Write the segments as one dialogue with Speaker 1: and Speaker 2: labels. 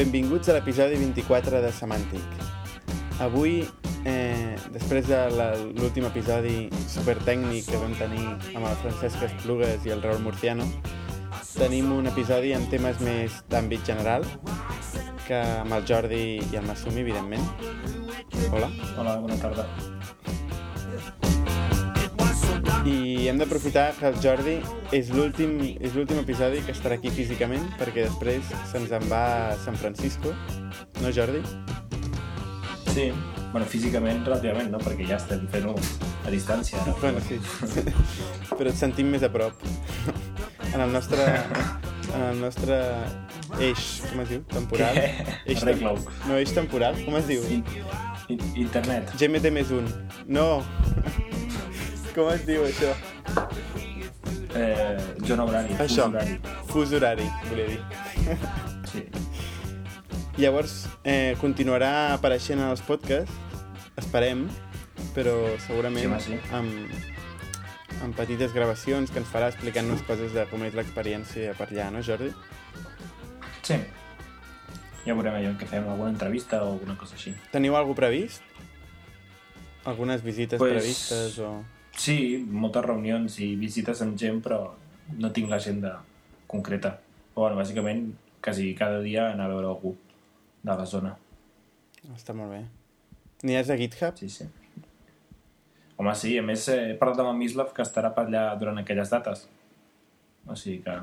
Speaker 1: Benvinguts a l'episodi 24 de Semàntic. Avui, eh, després de l'últim episodi supertècnic que vam tenir amb el Francesc Esplugues i el Raül Murciano, tenim un episodi amb temes més d'àmbit general, que amb el Jordi i el Massumi, evidentment. Hola.
Speaker 2: Hola, bona tarda.
Speaker 1: I hem d'aprofitar que el Jordi és l'últim és l'últim episodi que estarà aquí físicament, perquè després se'ns en va a San Francisco. No, Jordi?
Speaker 2: Sí, bueno, físicament relativament, no? Perquè ja estem fent-ho a distància. Ara.
Speaker 1: Bueno, sí. Però et sentim més a prop. En el nostre, en el nostre eix, com es diu? Temporal? Eix
Speaker 2: Arregla-ho.
Speaker 1: No, eix temporal, com es diu?
Speaker 2: In, internet.
Speaker 1: GMT més un. No. Com es diu això?
Speaker 2: Eh, John fus
Speaker 1: Això.
Speaker 2: Horari.
Speaker 1: Fus horari, volia dir.
Speaker 2: Sí.
Speaker 1: Llavors, eh, continuarà apareixent en els podcasts, esperem, però segurament
Speaker 2: Sí, home, sí.
Speaker 1: amb, amb petites gravacions que ens farà explicant-nos coses de com és l'experiència per allà, no, Jordi?
Speaker 2: Sí. Ja veurem allò que fem, alguna entrevista o alguna cosa així.
Speaker 1: Teniu alguna previst? Algunes visites
Speaker 2: Pues-
Speaker 1: previstes o...
Speaker 2: Sí, moltes reunions i visites amb gent, però no tinc l'agenda concreta. Però, bueno, bàsicament, quasi cada dia anar a veure algú de la zona.
Speaker 1: Està molt bé. Aniràs a GitHub?
Speaker 2: Sí, sí. Home, sí, a més he parlat amb el Mislav que estarà per allà durant aquelles dates. O sigui que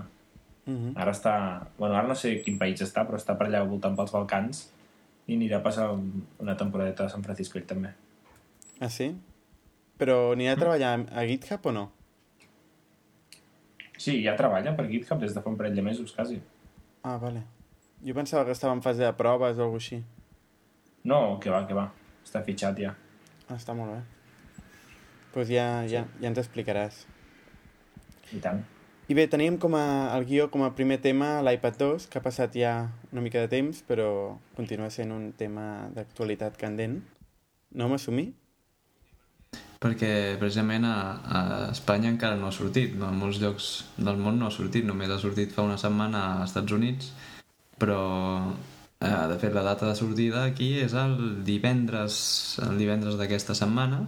Speaker 1: Mhm.
Speaker 2: ara està... Bueno, ara no sé quin país està, però està per allà voltant pels Balcans i anirà a passar un- una temporadeta a San Francisco ell també.
Speaker 1: Ah, sí? Però anirà a treballar a GitHub o no?
Speaker 2: Sí, ja treballa per GitHub des de fa un parell de mesos, quasi.
Speaker 1: Ah, vale. Jo pensava que estava en fase de proves o alguna així.
Speaker 2: No, que va, que va. Està fitxat ja.
Speaker 1: Ah, està molt bé. Doncs pues ja, ja, ja ens explicaràs.
Speaker 2: I tant.
Speaker 1: I bé, teníem com a, el guió com a primer tema l'iPad 2, que ha passat ja una mica de temps, però continua sent un tema d'actualitat candent. No m'assumir?
Speaker 3: Perquè precisament a, a Espanya encara no ha sortit, no? en molts llocs del món no ha sortit, només ha sortit fa una setmana als Estats Units, però eh, de fet la data de sortida aquí és el divendres, el divendres d'aquesta setmana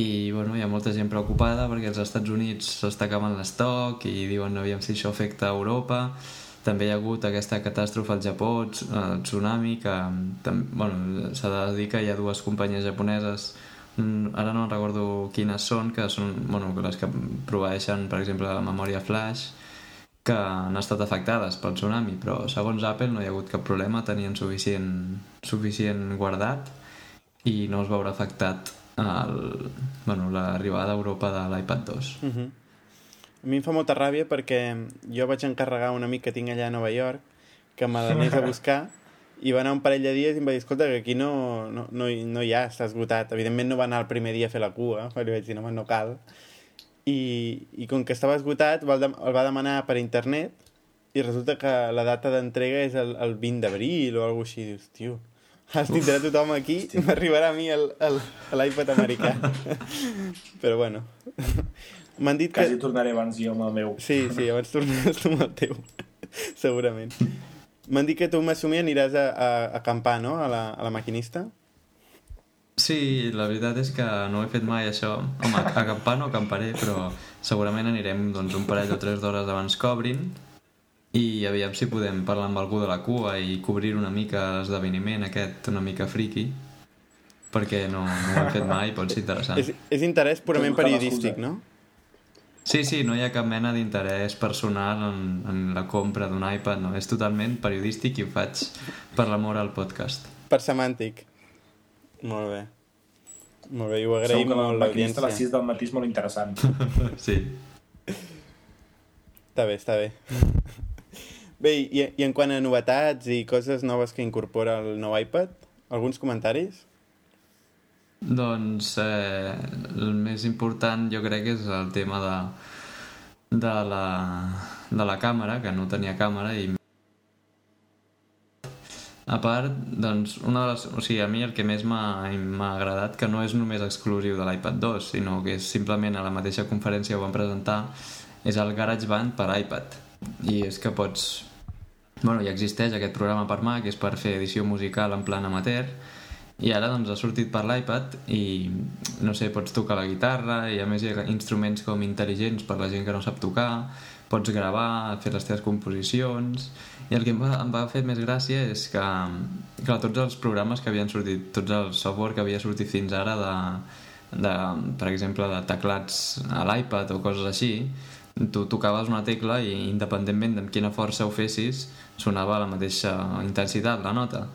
Speaker 3: i bueno, hi ha molta gent preocupada perquè als Estats Units s'està acabant l'estoc i diuen aviam si això afecta a Europa també hi ha hagut aquesta catàstrofe al Japó, el tsunami, que bueno, s'ha de dir que hi ha dues companyies japoneses ara no recordo quines són, que són bueno, les que proveeixen, per exemple, la memòria flash, que han estat afectades pel tsunami, però segons Apple no hi ha hagut cap problema, tenien suficient, suficient guardat i no es veurà afectat el, bueno, l'arribada a Europa de l'iPad 2.
Speaker 1: Uh -huh. A mi em fa molta ràbia perquè jo vaig encarregar un amic que tinc allà a Nova York que me l'anés a buscar i va anar un parell de dies i em va dir, escolta, que aquí no, no, no, no hi ha, està esgotat. Evidentment no va anar el primer dia a fer la cua, però li vaig dir, no, home, no cal. I, i com que estava esgotat, el, el va demanar per internet i resulta que la data d'entrega és el, el 20 d'abril o alguna així. Dius, tio, has tindrà tothom aquí, m'arribarà a mi el- el- l'iPad americà. Però bueno, m'han dit que...
Speaker 2: Quasi tornaré abans jo amb el meu.
Speaker 1: Sí, sí, abans tornaràs tu amb el teu, segurament. M'han dit que tu, Massumi, aniràs a, a, a acampar, no?, a la, a la maquinista.
Speaker 3: Sí, la veritat és que no he fet mai això. Home, acampar no acamparé, però segurament anirem doncs, un parell o tres d'hores abans que obrin i aviam si podem parlar amb algú de la cua i cobrir una mica l'esdeveniment aquest una mica friki perquè no, no ho hem fet mai, pot ser interessant.
Speaker 1: És, és interès purament periodístic, no?
Speaker 3: Sí, sí, no hi ha cap mena d'interès personal en, en la compra d'un iPad, no, és totalment periodístic i ho faig per l'amor al podcast.
Speaker 1: Per semàntic. Molt bé. Molt bé, i ho
Speaker 2: Segur
Speaker 1: agraïm molt
Speaker 2: maquinista a les
Speaker 1: l'audiència.
Speaker 2: 6 del matí és molt interessant.
Speaker 3: Sí.
Speaker 1: Està bé, està bé. Bé, i, i en quant a novetats i coses noves que incorpora el nou iPad, alguns comentaris?
Speaker 3: Doncs eh, el més important jo crec que és el tema de, de, la, de la càmera, que no tenia càmera i a part, doncs, una de les, o sigui, a mi el que més m'ha agradat que no és només exclusiu de l'iPad 2, sinó que és simplement a la mateixa conferència ho van presentar, és el GarageBand per iPad. I és que pots bueno, ja existeix aquest programa per Mac, és per fer edició musical en plan amateur, i ara doncs ha sortit per l'iPad i no sé, pots tocar la guitarra i a més hi ha instruments com intel·ligents per la gent que no sap tocar. Pots gravar, fer les teves composicions. I el que em va, em va fer més gràcia és que, clar, tots els programes que havien sortit, tots el software que havia sortit fins ara de, de per exemple, de teclats a l'iPad o coses així tu tocaves una tecla i independentment de quina força ho fessis sonava la mateixa intensitat la nota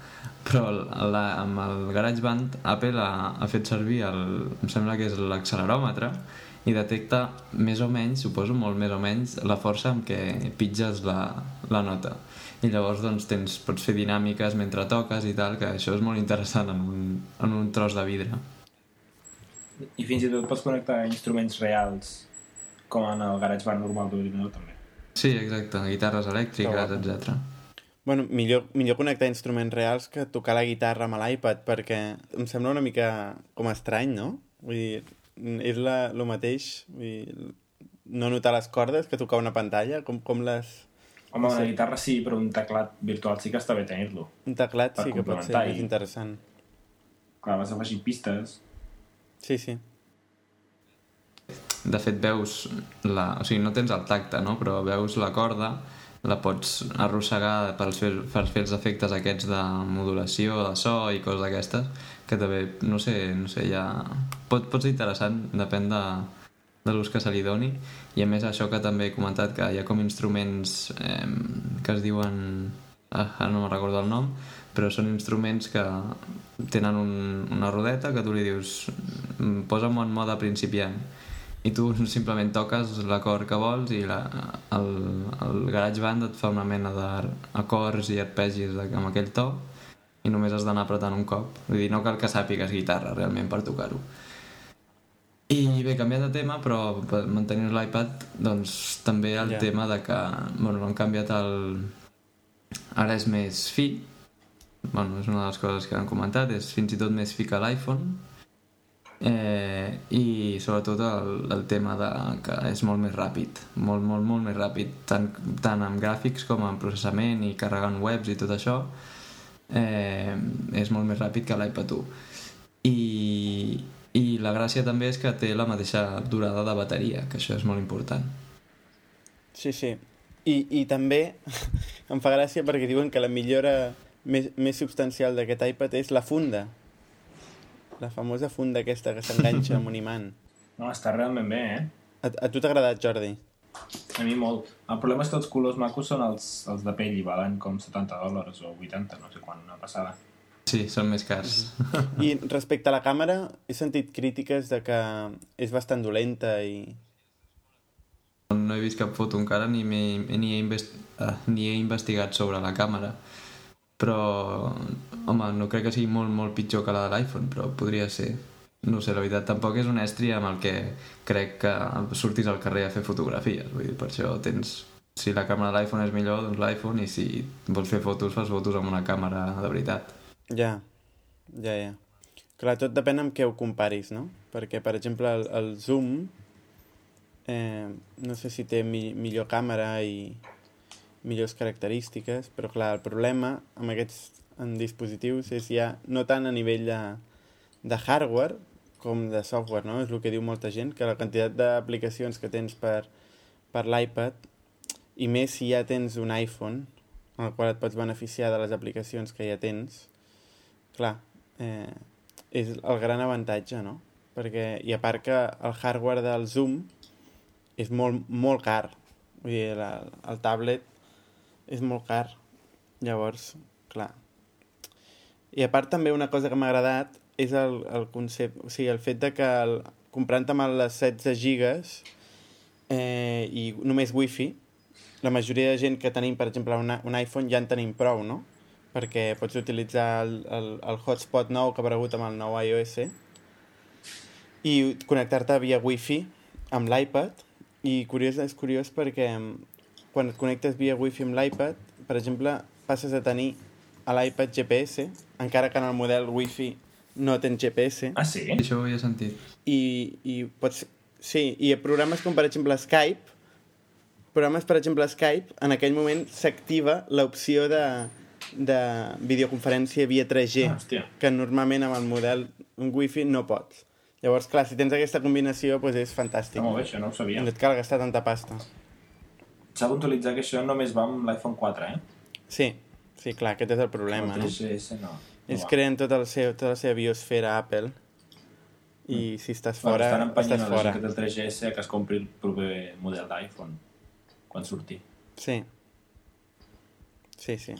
Speaker 3: però la, amb el GarageBand Apple ha, ha fet servir el, em sembla que és l'acceleròmetre i detecta més o menys, suposo molt més o menys, la força amb què pitges la, la nota. I llavors doncs, tens, pots fer dinàmiques mentre toques i tal, que això és molt interessant en un, en un tros de vidre.
Speaker 2: I fins i tot pots connectar instruments reals, com en el GarageBand normal d'ordinador també.
Speaker 3: Sí, exacte, guitarres elèctriques, etc.
Speaker 1: Bueno, millor, millor connectar instruments reals que tocar la guitarra amb l'iPad, perquè em sembla una mica com estrany, no? Vull dir, és la, el mateix, vull dir, no notar les cordes que tocar una pantalla, com, com les...
Speaker 2: Home, una guitarra sí, però un teclat virtual sí que està bé tenir-lo.
Speaker 1: Un teclat sí que pot ser més interessant.
Speaker 2: Clar, vas afegir pistes.
Speaker 1: Sí, sí.
Speaker 3: De fet, veus la... O sigui, no tens el tacte, no? Però veus la corda la pots arrossegar per fer, els efectes aquests de modulació, de so i coses d'aquestes, que també, no sé, no sé, ja... Pot, pot ser interessant, depèn de, de l'ús que se li doni, i a més això que també he comentat, que hi ha com instruments eh, que es diuen... Ah, no me'n recordo el nom, però són instruments que tenen un, una rodeta que tu li dius posa'm en mode principiant i tu simplement toques l'acord que vols i la, el, el GarageBand et fa una mena d'acords i arpegis amb aquell to i només has d'anar apretant un cop. Vull dir, no cal que sàpigues guitarra realment per tocar-ho. I bé, canviat de tema però mantenint l'iPad doncs també el yeah. tema de que bueno, han canviat el ara és més fi. Bueno, és una de les coses que han comentat és fins i tot més fi que l'iPhone eh, i sobretot el, el tema de, que és molt més ràpid molt, molt, molt més ràpid tant, tant amb gràfics com amb processament i carregant webs i tot això eh, és molt més ràpid que l'iPad 1 i, i la gràcia també és que té la mateixa durada de bateria que això és molt important.
Speaker 1: Sí, sí. I, i també em fa gràcia perquè diuen que la millora més, més substancial d'aquest iPad és la funda la famosa funda aquesta que s'enganxa amb un imant.
Speaker 2: No, està realment bé, eh?
Speaker 1: A, a tu t'ha agradat, Jordi?
Speaker 2: A mi molt. El problema és que els colors macos són els, els de pell i valen com 70 dòlars o 80, no sé quan, una passada.
Speaker 3: Sí, són més cars.
Speaker 1: I respecte a la càmera, he sentit crítiques de que és bastant dolenta i...
Speaker 3: No he vist cap foto encara ni, ni, he, invest... uh, ni he investigat sobre la càmera però home, no crec que sigui molt, molt pitjor que la de l'iPhone, però podria ser. No sé, la veritat, tampoc és un estri amb el que crec que surtis al carrer a fer fotografies, vull dir, per això tens si la càmera de l'iPhone és millor, doncs l'iPhone i si vols fer fotos, fas fotos amb una càmera de veritat.
Speaker 1: Ja, ja, ja. Clar, tot depèn amb què ho comparis, no? perquè, per exemple, el, el zoom eh, no sé si té mi, millor càmera i millors característiques, però clar, el problema amb aquests en dispositius és ja no tant a nivell de, de hardware com de software, no? És el que diu molta gent, que la quantitat d'aplicacions que tens per, per l'iPad i més si ja tens un iPhone en el qual et pots beneficiar de les aplicacions que ja tens, clar, eh, és el gran avantatge, no? Perquè, i a part que el hardware del Zoom és molt, molt car. Vull dir, la, el tablet és molt car. Llavors, clar. I a part també una cosa que m'ha agradat és el, el concepte, o sigui, el fet de que el, comprant amb les 16 gigas eh, i només wifi, la majoria de gent que tenim, per exemple, una, un iPhone ja en tenim prou, no? Perquè pots utilitzar el, el, el hotspot nou que ha aparegut amb el nou iOS i connectar-te via wifi amb l'iPad i curiós, és curiós perquè quan et connectes via wifi amb l'iPad, per exemple, passes a tenir a l'iPad GPS, encara que en el model wifi no tens GPS.
Speaker 2: Ah, sí?
Speaker 3: Això ho he sentit.
Speaker 1: I, i pots... Sí, i programes com per exemple Skype programes, per exemple, Skype, en aquell moment s'activa l'opció de, de videoconferència via 3G,
Speaker 2: Ah, hòstia.
Speaker 1: que normalment amb el model un wifi no pots. Llavors, clar, si tens aquesta combinació, doncs és fantàstic.
Speaker 2: Està molt bé, això no ho sabia.
Speaker 1: No et cal gastar tanta pasta.
Speaker 2: S'ha de puntualitzar que això només va amb l'iPhone 4, eh?
Speaker 1: Sí, sí, clar, aquest és el problema,
Speaker 2: el
Speaker 1: no?
Speaker 2: 3GS no.
Speaker 1: Ells
Speaker 2: no
Speaker 1: creen tot el seu, tota la seva biosfera Apple i si estàs
Speaker 2: Bueno,
Speaker 1: fora,
Speaker 2: estan empenyent
Speaker 1: estàs fora.
Speaker 2: gent que té el 3GS que es compri el proper model d'iPhone quan surti.
Speaker 1: Sí. Sí, sí.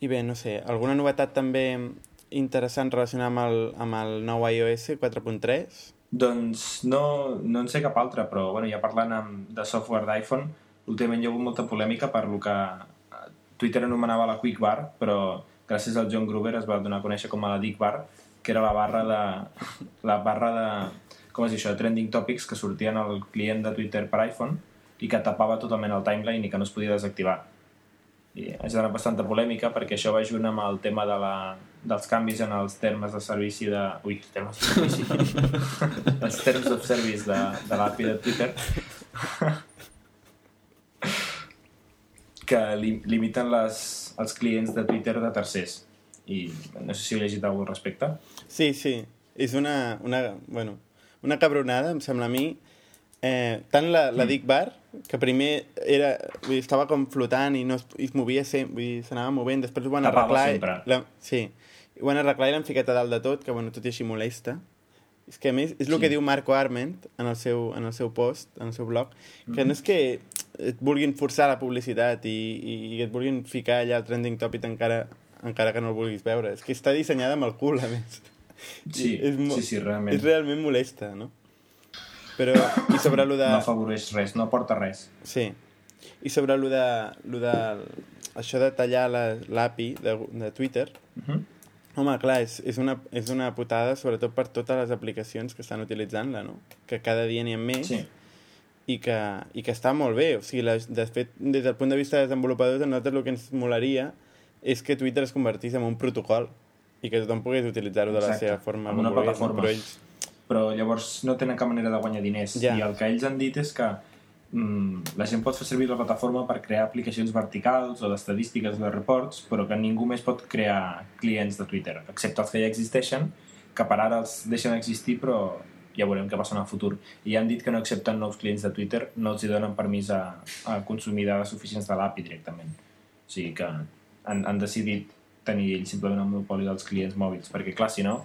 Speaker 1: I bé, no sé, alguna novetat també interessant relacionada amb el, amb el nou iOS 4.3?
Speaker 2: Doncs no, no en sé cap altre, però bueno, ja parlant amb, de software d'iPhone, últimament hi ha hagut molta polèmica per lo que eh, Twitter anomenava la Quick Bar, però gràcies al John Gruber es va donar a conèixer com a la Dick Bar, que era la barra de... la barra de... com es diu això? Trending Topics que sortien al client de Twitter per iPhone i que tapava totalment el timeline i que no es podia desactivar. I ha generat bastanta polèmica perquè això va junt amb el tema de la, dels canvis en els termes de servici de... Ui, termes de servici. els terms of service de, de l'API de Twitter que li, limiten les, els clients de Twitter de tercers. I no sé si heu llegit alguna al respecte.
Speaker 1: Sí, sí. És una, una, bueno, una cabronada, em sembla a mi. Eh, tant la, la Dick Bar, que primer era, vull dir, estava com flotant i no es, i es movia sempre, vull dir, s'anava movent, després ho van
Speaker 2: Tapava
Speaker 1: arreglar... i-
Speaker 2: sempre.
Speaker 1: La, sí, ho van arreglar i l'han ficat a dalt de tot, que bueno, tot i així molesta. És que a més, és el
Speaker 2: Sí.
Speaker 1: que diu Marco Arment en el seu, en el seu post, en el seu blog, que no és que et vulguin forçar la publicitat i, i, i et vulguin ficar allà el trending topic encara, encara que no el vulguis veure. És que està dissenyada amb el cul, a més.
Speaker 2: Sí,
Speaker 1: és
Speaker 2: sí, sí, realment.
Speaker 1: És realment molesta, no? Però, i sobre lo de...
Speaker 2: No afavoreix res, no aporta res.
Speaker 1: Sí. I sobre lo de... Lo de això de tallar la- l'API de, de Twitter,
Speaker 2: Uh -huh.
Speaker 1: Home, clar, és, és, una, és una putada sobretot per totes les aplicacions que estan utilitzant-la, no? Que cada dia n'hi ha més
Speaker 2: Sí.
Speaker 1: i, que, i que està molt bé. O sigui, la, de fet, des del punt de vista de desenvolupadors, a nosaltres el que ens molaria és que Twitter es convertís en un protocol i que tothom pogués utilitzar-ho de la seva forma. com
Speaker 2: una plataforma.
Speaker 1: Però ells...
Speaker 2: però llavors no tenen cap manera de guanyar diners.
Speaker 1: Ja.
Speaker 2: I el que ells han dit és que mm, la gent pot fer servir la plataforma per crear aplicacions verticals o d'estadístiques de reports, però que ningú més pot crear clients de Twitter, excepte els que ja existeixen, que per ara els deixen existir, però ja veurem què passa en el futur. I han dit que no accepten nous clients de Twitter, no els hi donen permís a, a consumir dades suficients de l'API directament. O sigui que han, han decidit tenir ells simplement el monopoli dels clients mòbils, perquè clar, si no,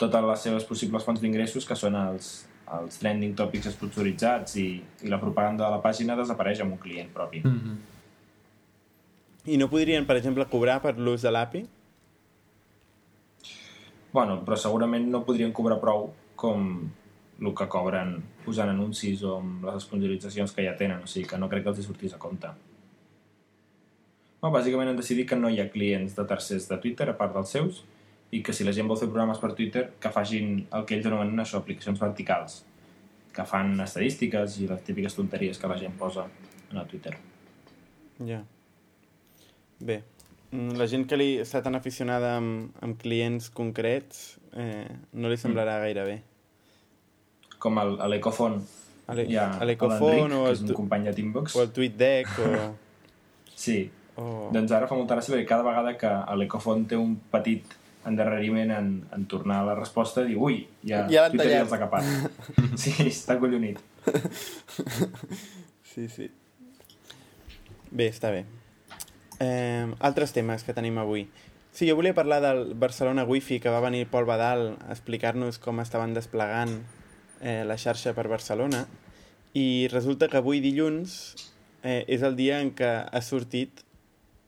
Speaker 2: totes les seves possibles fonts d'ingressos, que són els, els trending topics esponsoritzats i, i la propaganda de la pàgina, desapareix amb un client propi.
Speaker 3: Mm -hmm.
Speaker 1: I no podrien, per exemple, cobrar per l'ús de l'API?
Speaker 2: Bueno, però segurament no podrien cobrar prou com el que cobren posant anuncis o amb les sponsoritzacions que ja tenen, o sigui que no crec que els hi sortís a compte. Bueno, bàsicament han decidit que no hi ha clients de tercers de Twitter a part dels seus i que si la gent vol fer programes per Twitter que facin el que ells anomenen això, aplicacions verticals que fan estadístiques i les típiques tonteries que la gent posa en el Twitter.
Speaker 1: Ja. Bé, mm, la gent que li està tan aficionada amb, amb clients concrets eh, no li semblarà gaire bé.
Speaker 2: Com l'Ecofon
Speaker 1: l'Ecofon o el
Speaker 2: és un
Speaker 1: tu-
Speaker 2: company de Teambox.
Speaker 1: O el TweetDeck o...
Speaker 2: Sí,
Speaker 1: o...
Speaker 2: Doncs ara fa molta gràcia perquè cada vegada que a l'Ecofont té un petit endarreriment en, en tornar a la resposta, diu, ui, ja,
Speaker 1: Ja l'han
Speaker 2: ja
Speaker 1: tallat.
Speaker 2: ha capat. sí, està collonit.
Speaker 1: Sí, sí. Bé, està bé. Eh, altres temes que tenim avui. Sí, jo volia parlar del Barcelona Wi-Fi, que va venir Pol Badal a explicar-nos com estaven desplegant eh, la xarxa per Barcelona. I resulta que avui dilluns eh, és el dia en què ha sortit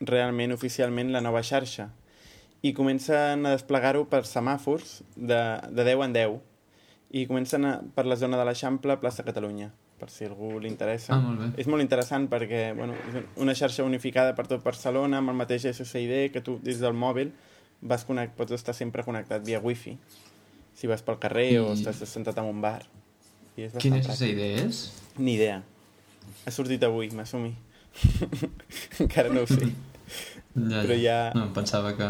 Speaker 1: realment oficialment la nova xarxa. I comencen a desplegar-ho per semàfors de, de 10 en 10. I comencen a, per la zona de l'Eixample, plaça Catalunya, per si algú li interessa.
Speaker 3: Ah, molt bé.
Speaker 1: És molt interessant perquè bueno, és una xarxa unificada per tot Barcelona amb el mateix SSID que tu des del mòbil vas connect, pots estar sempre connectat via wifi si vas pel carrer
Speaker 3: I-
Speaker 1: o estàs sentat en un bar. I és
Speaker 3: Quin
Speaker 1: bastant pràctic.
Speaker 3: SSID és?
Speaker 1: Ni idea. Ha sortit avui, m'assumi. Encara no ho sé.
Speaker 3: Ja,
Speaker 1: Però ja-
Speaker 3: No, em pensava que...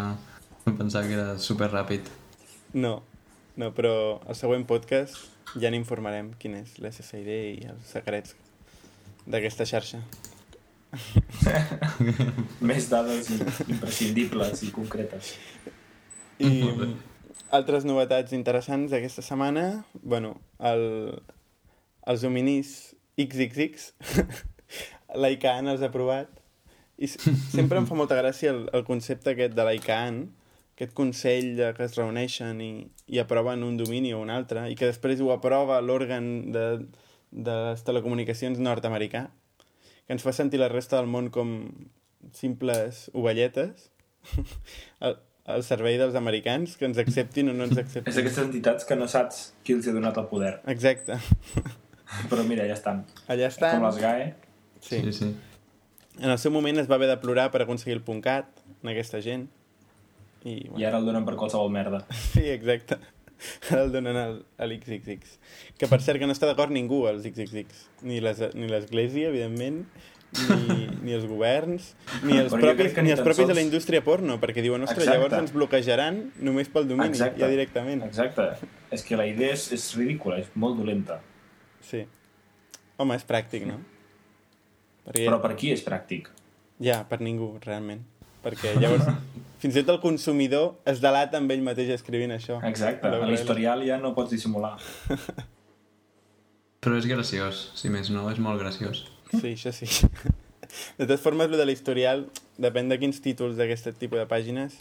Speaker 3: Em pensava que era super ràpid.
Speaker 1: No, no, però al següent podcast ja n'informarem quin és l'SSID i els secrets d'aquesta xarxa.
Speaker 2: Més dades imprescindibles i concretes.
Speaker 1: I altres novetats interessants d'aquesta setmana, bueno, el, els dominis XXX, l'ICANN els ha aprovat, i sempre em fa molta gràcia el, el concepte aquest de l'ICANN, aquest consell de, que es reuneixen i, i aproven un domini o un altre, i que després ho aprova l'òrgan de, de les telecomunicacions nord-americà, que ens fa sentir la resta del món com simples ovelletes, al, al servei dels americans, que ens acceptin o no ens acceptin.
Speaker 2: És d'aquestes entitats que no saps qui els ha donat el poder.
Speaker 1: Exacte.
Speaker 2: Però mira, ja estan.
Speaker 1: Allà estan.
Speaker 2: Com les GAE.
Speaker 1: Sí.
Speaker 3: sí, sí.
Speaker 1: En el seu moment es va haver de plorar per aconseguir el .cat en aquesta gent. I,
Speaker 2: I ara el donen per qualsevol merda.
Speaker 1: Sí, exacte. Ara el donen al, a l'XXX. Que per cert que no està d'acord ningú als XXX. Ni les- ni l'Església, evidentment, ni, ni els governs, ni els
Speaker 2: Però
Speaker 1: propis, ni
Speaker 2: ni
Speaker 1: els propis de
Speaker 2: sols-
Speaker 1: la indústria porno, perquè diuen, ostres,
Speaker 2: Exacte.
Speaker 1: llavors ens bloquejaran només pel domini,
Speaker 2: Exacte.
Speaker 1: ja directament.
Speaker 2: Exacte. És que la idea és, és ridícula, és molt dolenta.
Speaker 1: Sí. Home, és pràctic, no? Perquè...
Speaker 2: Però per qui és pràctic?
Speaker 1: Ja, per ningú, realment. Perquè llavors, fins i tot el consumidor es delata amb ell mateix escrivint això.
Speaker 2: Exacte. A l'historial ja no pots dissimular.
Speaker 3: Però és graciós, si més no, és molt graciós.
Speaker 1: Sí, això sí. De totes formes, el de l'historial, depèn de quins títols d'aquest tipus de pàgines,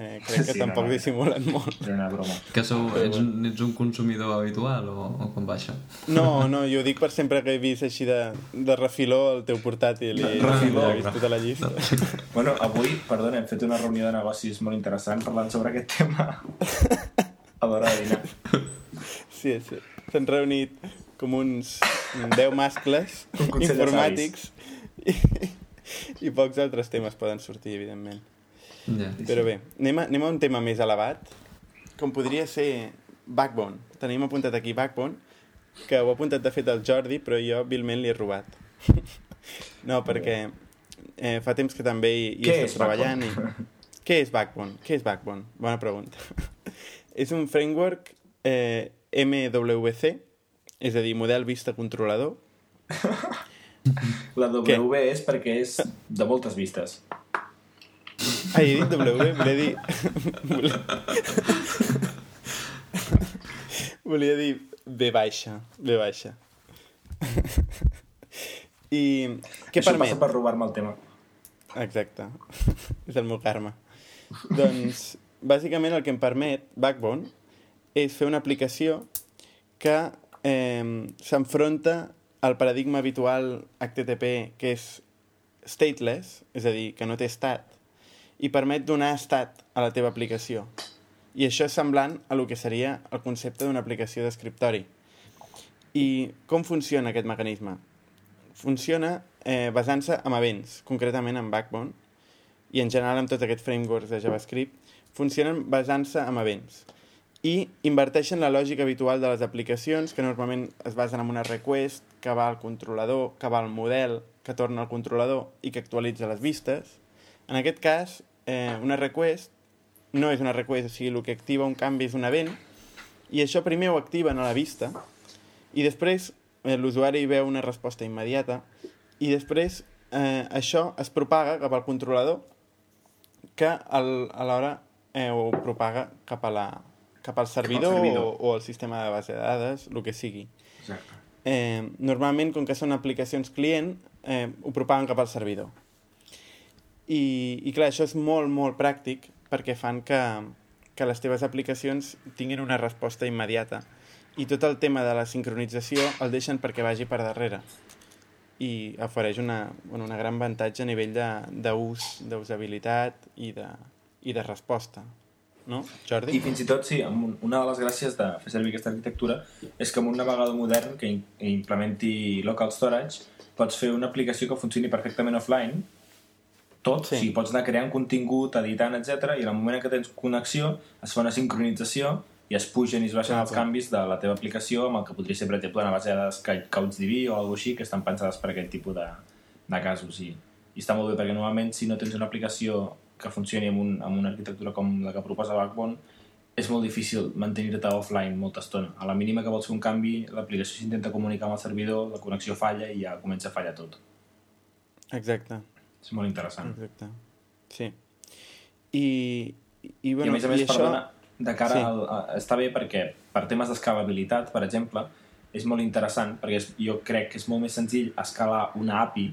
Speaker 1: eh, crec que
Speaker 2: Sí,
Speaker 1: tampoc
Speaker 2: no, no.
Speaker 1: molt.
Speaker 2: Era una broma.
Speaker 3: Que sou, ets, un- ets un consumidor habitual o, o com va això?
Speaker 1: No, no, jo ho dic per sempre que he vist així de, de refiló el teu portàtil i
Speaker 2: refiló.
Speaker 1: he vist tota la llista.
Speaker 2: Bueno, avui, perdona, hem fet una reunió de negocis molt interessant parlant sobre aquest tema a l'hora de dinar.
Speaker 1: Sí, sí. S'han reunit com uns 10 mascles
Speaker 2: Un
Speaker 1: informàtics i, i pocs altres temes poden sortir, evidentment. Però bé, anem a, anem a un tema més elevat, com podria ser Backbone. Tenim apuntat aquí Backbone, que ho ha apuntat de fet el Jordi, però jo vilment li he robat. no, perquè eh, fa temps que també hi, hi
Speaker 2: és
Speaker 1: estat treballant. I... Què és Backbone? Què és Backbone? Bona pregunta. és un framework eh, MWC, és a dir, model vista controlador.
Speaker 2: La W
Speaker 1: Què?
Speaker 2: és perquè és de moltes vistes.
Speaker 1: Ah, he dit W, volia dir... volia... volia dir B baixa, B baixa. I què
Speaker 2: Això
Speaker 1: permet?
Speaker 2: passa per robar-me el tema.
Speaker 1: Exacte, és el meu karma. doncs, bàsicament el que em permet Backbone és fer una aplicació que eh, s'enfronta al paradigma habitual HTTP que és stateless, és a dir, que no té estat, i permet donar estat a la teva aplicació. I això és semblant a lo que seria el concepte d'una aplicació d'escriptori. I com funciona aquest mecanisme? Funciona eh, basant-se en events, concretament en Backbone, i en general amb tots aquests frameworks de JavaScript, funcionen basant-se en events. I inverteixen la lògica habitual de les aplicacions, que normalment es basen en una request que va al controlador, que va al model, que torna al controlador i que actualitza les vistes. En aquest cas, eh, una request no és una request, o sigui, el que activa un canvi és un event, i això primer ho activen a la vista, i després eh, l'usuari veu una resposta immediata, i després eh, això es propaga cap al controlador, que al, alhora eh, ho propaga cap, a la, cap al servidor,
Speaker 2: servidor.
Speaker 1: O, o al sistema de base de dades, el que sigui.
Speaker 2: Exacte.
Speaker 1: Eh, normalment, com que són aplicacions client, eh, ho propaguen cap al servidor. I, I clar, això és molt, molt pràctic perquè fan que, que les teves aplicacions tinguin una resposta immediata. I tot el tema de la sincronització el deixen perquè vagi per darrere. I ofereix una, bueno, una gran avantatge a nivell d'ús, d'usabilitat i de, i de resposta. No, Jordi?
Speaker 2: I fins i tot, sí, una de les gràcies de fer servir aquesta arquitectura és que amb un navegador modern que implementi local storage pots fer una aplicació que funcioni perfectament offline tot,
Speaker 1: Sí.
Speaker 2: o sigui, pots anar creant contingut, editant, etc. i en el moment en què tens connexió es fa una sincronització i es pugen i es baixen
Speaker 1: Ah,
Speaker 2: els canvis de la teva aplicació amb el que podria ser, per exemple, una base de dades Cou- CouchDB o alguna així que estan pensades per aquest tipus de, de casos i, i està molt bé perquè normalment si no tens una aplicació que funcioni amb, un, amb una arquitectura com la que proposa Backbone és molt difícil mantenir-te offline molta estona. A la mínima que vols fer un canvi, l'aplicació s'intenta comunicar amb el servidor, la connexió falla i ja comença a fallar tot.
Speaker 1: Exacte,
Speaker 2: És molt interessant.
Speaker 1: exacte. Sí. I, i,
Speaker 2: I
Speaker 1: bueno,
Speaker 2: a més a més,
Speaker 1: i això...
Speaker 2: perdona, de cara
Speaker 1: Sí.
Speaker 2: al, a, està bé perquè per temes d'escalabilitat, per exemple, és molt interessant perquè és, jo crec que és molt més senzill escalar una API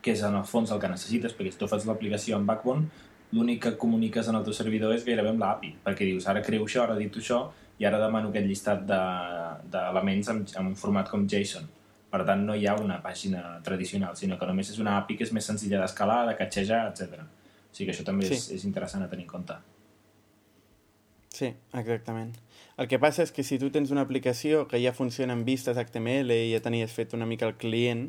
Speaker 2: que és en el fons el que necessites, perquè si tu fas l'aplicació en Backbone, l'únic que comuniques en el teu servidor és gairebé amb l'API, perquè dius, ara creo això, ara edito això, i ara demano aquest llistat de- d'elements de, en, en un format com JSON. Per tant, no hi ha una pàgina tradicional, sinó que només és una API que és més senzilla d'escalar, de catxejar, etc. O sigui que això també
Speaker 1: Sí.
Speaker 2: és, és interessant a tenir en compte.
Speaker 1: Sí, exactament. El que passa és que si tu tens una aplicació que ja funciona amb vistes HTML i ja tenies fet una mica el client,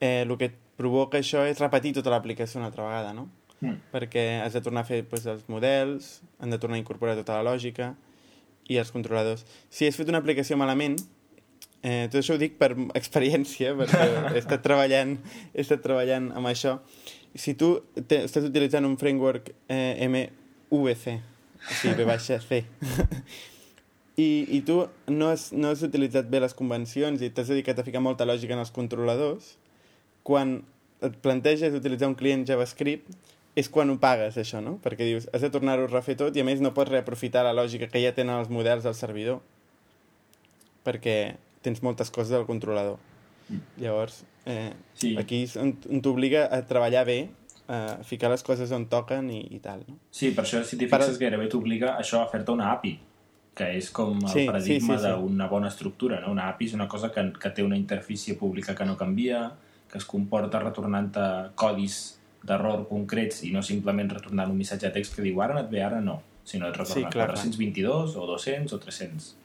Speaker 1: eh, el que et provoca això és repetir tota l'aplicació una altra vegada, no?
Speaker 2: Mm.
Speaker 1: Perquè has de tornar a fer pues, els models, han de tornar a incorporar tota la lògica i els controladors. Si has fet una aplicació malament, eh, tot això ho dic per experiència, perquè he estat treballant, he estat treballant amb això. Si tu te, estàs utilitzant un framework eh, MVC, o sigui, V baixa C, i, i tu no has, no has utilitzat bé les convencions i t'has dedicat a ficar molta lògica en els controladors, quan et planteges utilitzar un client JavaScript és quan ho pagues, això, no? Perquè dius, has de tornar-ho a refer tot i a més no pots reaprofitar la lògica que ja tenen els models del servidor perquè tens moltes coses del controlador. Llavors, eh,
Speaker 2: Sí.
Speaker 1: aquí és on, on t'obliga a treballar bé, a ficar les coses on toquen i, i tal, no?
Speaker 2: Sí, per això, si t'hi fixes, gairebé t'obliga això a fer-te una API, que és com el
Speaker 1: Sí, sí,
Speaker 2: paradigma
Speaker 1: sí, sí.
Speaker 2: d'una bona estructura. No? Una API és una cosa que, que té una interfície pública que no canvia, que es comporta retornant-te codis d'error concrets i no simplement retornant un missatge de text que diu ara no et ve, ara no, sinó et retorna
Speaker 1: Sí, clar, clar.
Speaker 2: 422 o 200 o 300.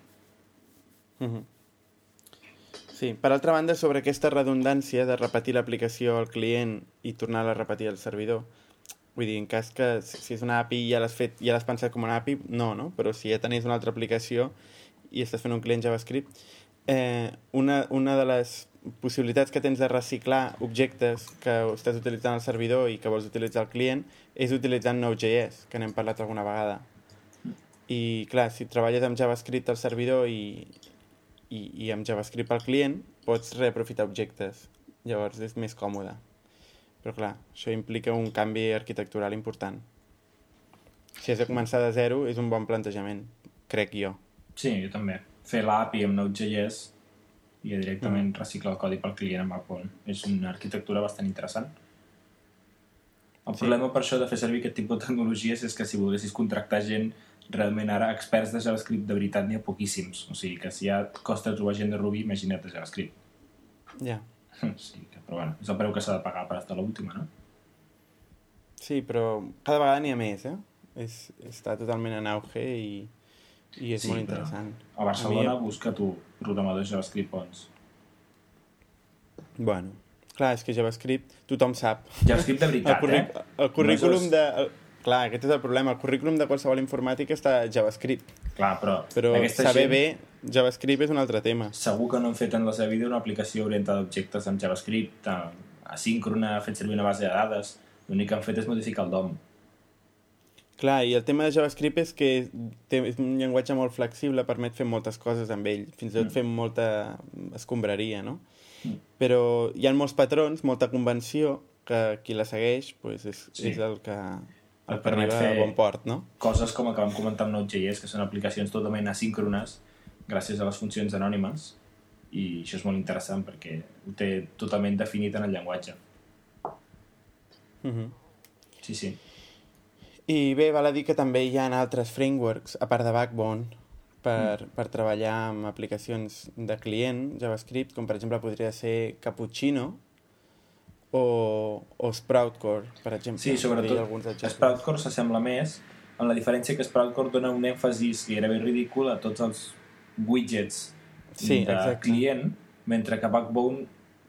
Speaker 1: Mhm. Sí, per altra banda, sobre aquesta redundància de repetir l'aplicació al client i tornar-la a repetir al servidor, vull dir, en cas que si és una API ja l'has fet, ja l'has pensat com una API, no, no? Però si ja tenies una altra aplicació i estàs fent un client JavaScript, eh, una, una de les possibilitats que tens de reciclar objectes que estàs utilitzant al servidor i que vols utilitzar al client és utilitzant Node.js, que n'hem parlat alguna vegada. I, clar, si treballes amb JavaScript al servidor i, i, i amb JavaScript al client, pots reaprofitar objectes. Llavors és més còmode. Però, clar, això implica un canvi arquitectural important. Si has de començar de zero, és un bon plantejament, crec jo.
Speaker 2: Sí, jo també. Fer l'API amb Node.js i directament
Speaker 1: Mm.
Speaker 2: reciclar el codi pel client amb Backbone. És una arquitectura bastant interessant. El
Speaker 1: Sí.
Speaker 2: problema per això de fer servir aquest tipus de tecnologies és que si volguessis contractar gent, realment ara experts de JavaScript de veritat n'hi ha poquíssims. O sigui que si ja et costa trobar gent de Ruby, imagina't de JavaScript.
Speaker 1: Ja.
Speaker 2: Sí, que, però bueno, és el preu que s'ha de pagar per estar a l'última, no?
Speaker 1: Sí, però cada vegada n'hi ha més, eh? És, està totalment en auge i, i és
Speaker 2: Sí,
Speaker 1: molt interessant.
Speaker 2: A Barcelona
Speaker 1: A mi-
Speaker 2: busca tu programadors JavaScript bons.
Speaker 1: Bueno, clar, és que JavaScript tothom sap.
Speaker 2: JavaScript de
Speaker 1: El,
Speaker 2: veritat,
Speaker 1: curric
Speaker 2: eh?
Speaker 1: el currículum
Speaker 2: No és-
Speaker 1: de... El, clar, aquest és el problema. El currículum de qualsevol informàtica està JavaScript.
Speaker 2: Clar, però,
Speaker 1: Però saber
Speaker 2: gent...
Speaker 1: bé JavaScript és un altre tema.
Speaker 2: segur que no han fet en la seva vida una aplicació orientada a objectes amb JavaScript, asíncrona, fet servir una base de dades. L'únic que han fet és modificar el DOM.
Speaker 1: Clar, i el tema de JavaScript és que té, és un llenguatge molt flexible, permet fer moltes coses amb ell, fins i tot
Speaker 2: Mm.
Speaker 1: fer molta escombraria, no?
Speaker 2: Mm.
Speaker 1: Però hi ha molts patrons, molta convenció, que qui la segueix pues, és,
Speaker 2: Sí.
Speaker 1: és el que, el
Speaker 2: Et permet fer-
Speaker 1: bon port, no?
Speaker 2: Coses com el que vam comentar amb Node.js, que són aplicacions totalment asíncrones gràcies a les funcions anònimes, i això és molt interessant perquè ho té totalment definit en el llenguatge.
Speaker 1: Uh -huh.
Speaker 2: Sí, sí.
Speaker 1: I bé, val a dir que també hi ha altres frameworks, a part de Backbone, per, per treballar amb aplicacions de client, JavaScript, com per exemple podria ser Cappuccino o, o Sproutcore, per exemple.
Speaker 2: Sí, sobretot. Sproutcore s'assembla més en la diferència que Sproutcore dona un èmfasis gairebé ridícul a tots els widgets
Speaker 1: Sí,
Speaker 2: de
Speaker 1: exacte.
Speaker 2: client, mentre que Backbone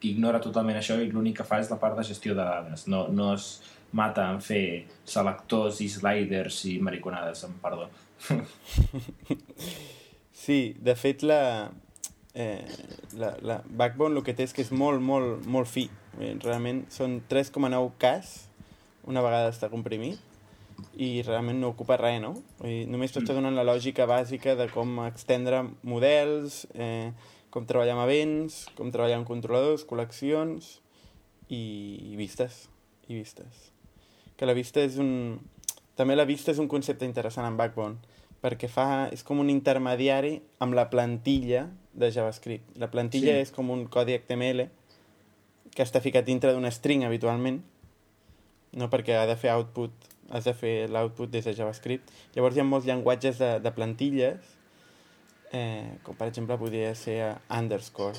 Speaker 2: ignora totalment això i l'únic que fa és la part de gestió de dades. No, no es mata en fer selectors i sliders i mariconades, amb perdó.
Speaker 1: Sí, de fet la, eh, la, la Backbone el que té és que és molt, molt, molt fi. Eh, Realment són 3,9 Ks una vegada està comprimit i realment no ocupa res, no? Vull dir, només t'està donant la lògica bàsica de com extendre models, eh, com treballar amb events, com treballar amb controladors, col·leccions i, i vistes. I vistes. Que la vista és un... També la vista és un concepte interessant en Backbone, perquè fa, és com un intermediari amb la plantilla de JavaScript. La plantilla
Speaker 2: Sí.
Speaker 1: és com un codi HTML que està ficat dintre d'un string habitualment, no perquè ha de fer output, has de fer l'output des de JavaScript. Llavors hi ha molts llenguatges de, de plantilles, eh, com per exemple podria ser underscore,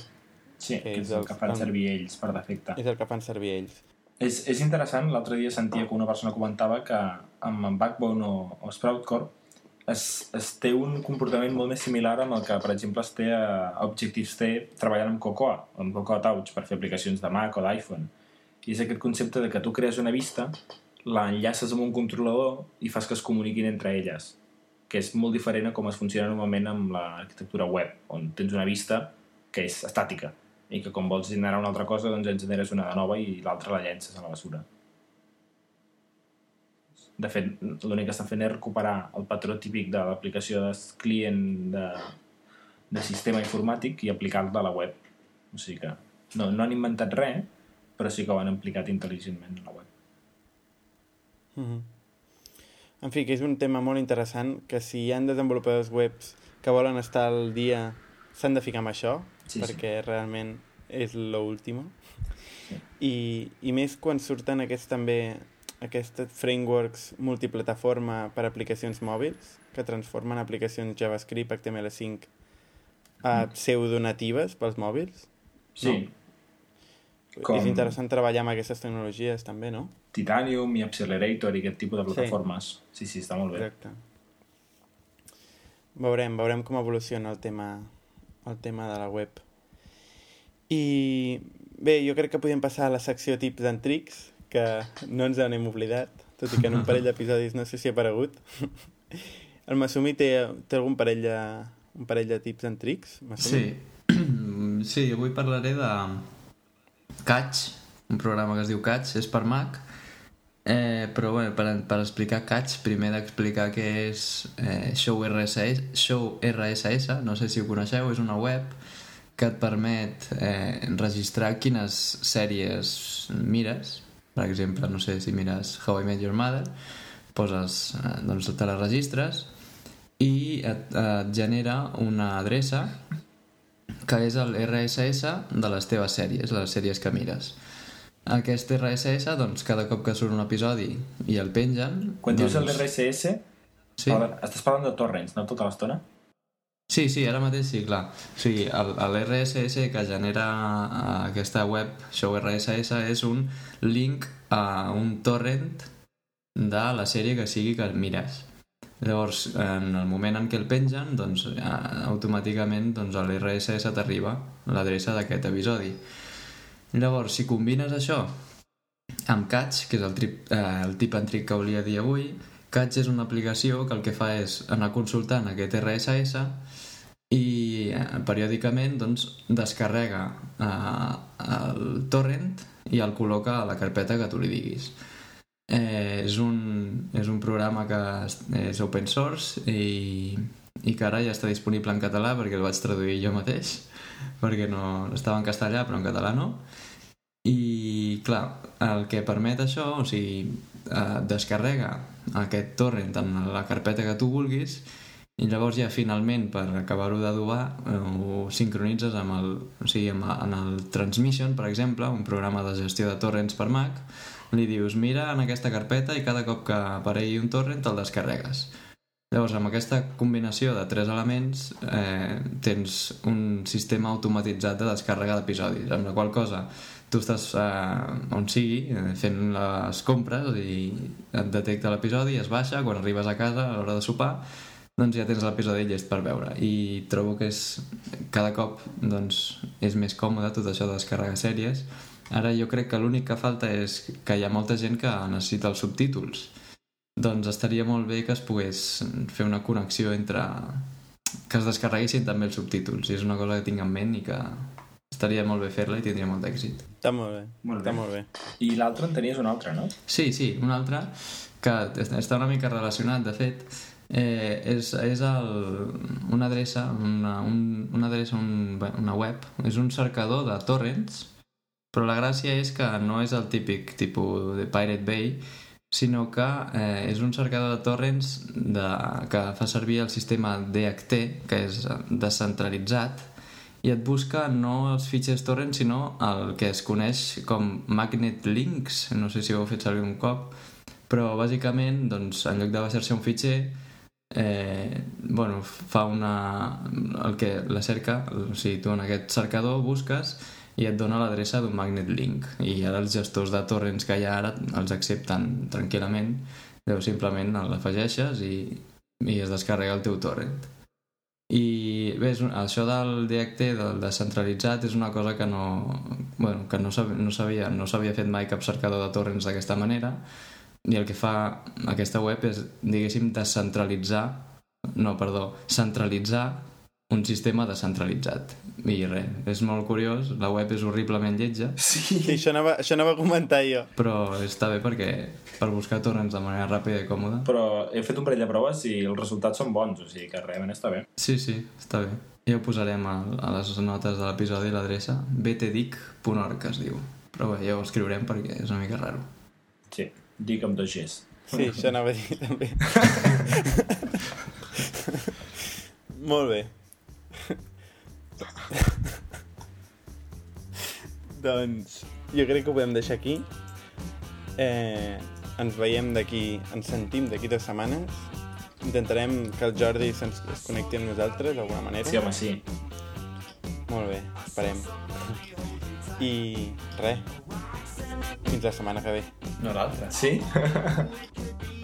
Speaker 2: Sí,
Speaker 1: Que
Speaker 2: que
Speaker 1: és
Speaker 2: és el que fan
Speaker 1: el-
Speaker 2: servir ells per defecte.
Speaker 1: és el que fan servir ells.
Speaker 2: És, és interessant, l'altre dia sentia que una persona comentava que amb Backbone o, o Sproutcore es, es té un comportament molt més similar amb el que, per exemple, es té a Objective-C treballant amb Cocoa, amb Cocoa Touch, per fer aplicacions de Mac o d'iPhone. I és aquest concepte de que tu crees una vista, l'enllaces amb un controlador i fas que es comuniquin entre elles, que és molt diferent a com es funciona normalment amb l'arquitectura web, on tens una vista que és estàtica, i que quan vols generar una altra cosa doncs en generes una de nova i l'altra la llences a la basura. De fet, l'únic que estan fent és recuperar el patró típic de l'aplicació de client de, de sistema informàtic i aplicar-lo a la web. O sigui que no, no han inventat res, però sí que ho han aplicat intel·ligentment a la web.
Speaker 1: Mhm. En fi, que és un tema molt interessant, que si hi ha desenvolupadors webs que volen estar al dia, s'han de ficar amb això,
Speaker 2: Sí, sí.
Speaker 1: perquè realment és lo último.
Speaker 2: Sí.
Speaker 1: I, I més quan surten aquests també aquests frameworks multiplataforma per a aplicacions mòbils, que transformen aplicacions JavaScript, HTML5 a
Speaker 2: Mm.
Speaker 1: pseudonatives pels mòbils.
Speaker 2: Sí,
Speaker 1: Com...
Speaker 2: Com-
Speaker 1: És interessant treballar amb aquestes tecnologies també, no?
Speaker 2: Titanium i Accelerator i aquest tipus de
Speaker 1: Sí.
Speaker 2: plataformes. Sí, sí, està molt bé.
Speaker 1: Exacte. Veurem, veurem com evoluciona el tema, el tema de la web. I bé, jo crec que podem passar a la secció tips and tricks, que no ens n'hem oblidat, tot i que en un parell d'episodis no sé si ha aparegut. El Masumi té, té algun parell de, un parell de tips and tricks? Masumi?
Speaker 3: Sí. sí, avui parlaré de Catch, un programa que es diu Catch, és per Mac, eh, però bé, per, per explicar Catch, primer d'explicar què és eh, Show, RSS, Show RSS, no sé si ho coneixeu, és una web que et permet eh, registrar quines sèries mires, per exemple, no sé si mires How I Met Your Mother, poses, eh, doncs te la registres i et, et genera una adreça que és el RSS de les teves sèries, les sèries que mires. Aquest RSS, doncs, cada cop que surt un episodi i el pengen...
Speaker 2: Quan dius
Speaker 3: doncs,
Speaker 2: l'RSS,
Speaker 3: Sí?
Speaker 2: parla- estàs parlant de torrents, no tota l'estona?
Speaker 3: Sí, sí, ara mateix sí, clar. O sigui, el, RSS que genera eh, aquesta web, Show RSS, és un link a un torrent de la sèrie que sigui que mires. Llavors, en el moment en què el pengen, doncs, eh, automàticament doncs, a l'RSS t'arriba l'adreça d'aquest episodi. Llavors, si combines això amb Catch, que és el, trip, eh, el tip and trick que volia dir avui, Catch és una aplicació que el que fa és anar consultant aquest RSS i eh, periòdicament doncs, descarrega eh, el torrent i el col·loca a la carpeta que tu li diguis. Eh, és, un, és un programa que és- open source i, i que ara ja està disponible en català perquè el vaig traduir jo mateix perquè no estava en castellà però en català no i clar, el que permet això o sigui, eh, descarrega aquest torrent en la carpeta que tu vulguis i llavors ja finalment per acabar-ho d'adobar eh, ho sincronitzes amb el, o sigui, amb, en el Transmission per exemple, un programa de gestió de torrents per Mac li dius mira en aquesta carpeta i cada cop que aparegui un torrent el descarregues. Llavors amb aquesta combinació de tres elements eh, tens un sistema automatitzat de descàrrega d'episodis amb la qual cosa tu estàs eh, on sigui eh, fent les compres i et detecta l'episodi, es baixa quan arribes a casa a l'hora de sopar doncs ja tens l'episodi llest per veure. I trobo que és cada cop doncs, és més còmode tot això de descarregar sèries. Ara jo crec que l'únic que falta és que hi ha molta gent que necessita els subtítols. Doncs estaria molt bé que es pogués fer una connexió entre que es descarreguessin també els subtítols. I és una cosa que tinc en ment i que estaria molt bé fer-la i tindria molt d'èxit
Speaker 1: Està molt bé.
Speaker 2: Molt
Speaker 1: Està
Speaker 2: bé.
Speaker 1: molt bé.
Speaker 2: I l'altre en tenies un altre, no?
Speaker 3: Sí, sí, un altre que està una mica relacionat, de fet, eh, és, és el, una adreça, una, un, una adreça, un, una web, és un cercador de torrents, però la gràcia és que no és el típic tipus de Pirate Bay, sinó que eh, és un cercador de torrents de, que fa servir el sistema DHT, que és descentralitzat, i et busca no els fitxers torrent, sinó el que es coneix com magnet links, no sé si ho heu fet servir un cop, però bàsicament, doncs, en lloc de baixar-se un fitxer, eh, bueno, fa una... el que la cerca, o sigui, tu en aquest cercador busques i et dona l'adreça d'un magnet link. I ara els gestors de torrents que hi ha ara els accepten tranquil·lament Deu simplement l'afegeixes i, i es descarrega el teu torrent i bé, això del DHT, del descentralitzat, és una cosa que no, bueno, que no s'havia no no fet mai cap cercador de torrents d'aquesta manera. I el que fa aquesta web és, diguéssim, descentralitzar no, perdó, centralitzar un sistema descentralitzat. I res, és molt curiós, la web és horriblement lletja.
Speaker 1: Sí, això, anava, això anava a comentar jo.
Speaker 3: Però està bé perquè per buscar torrents de manera ràpida i còmoda.
Speaker 2: Però he fet un parell de proves i els resultats són bons, o sigui que realment està bé.
Speaker 3: Sí, sí, està bé. Ja ho posarem a, a les notes de l'episodi l'adreça btdic.org es diu. Però bé, ja ho escriurem perquè és una mica raro.
Speaker 2: Sí, dic amb dos Gs.
Speaker 1: Sí, això anava a dir també. Molt bé. doncs jo crec que ho podem deixar aquí. Eh, ens veiem d'aquí, ens sentim d'aquí dues setmanes. Intentarem que el Jordi se'ns es connecti amb nosaltres d'alguna manera.
Speaker 2: Sí, home, sí.
Speaker 1: Molt bé, esperem. I res, fins la setmana que ve.
Speaker 3: No l'altra.
Speaker 2: Sí?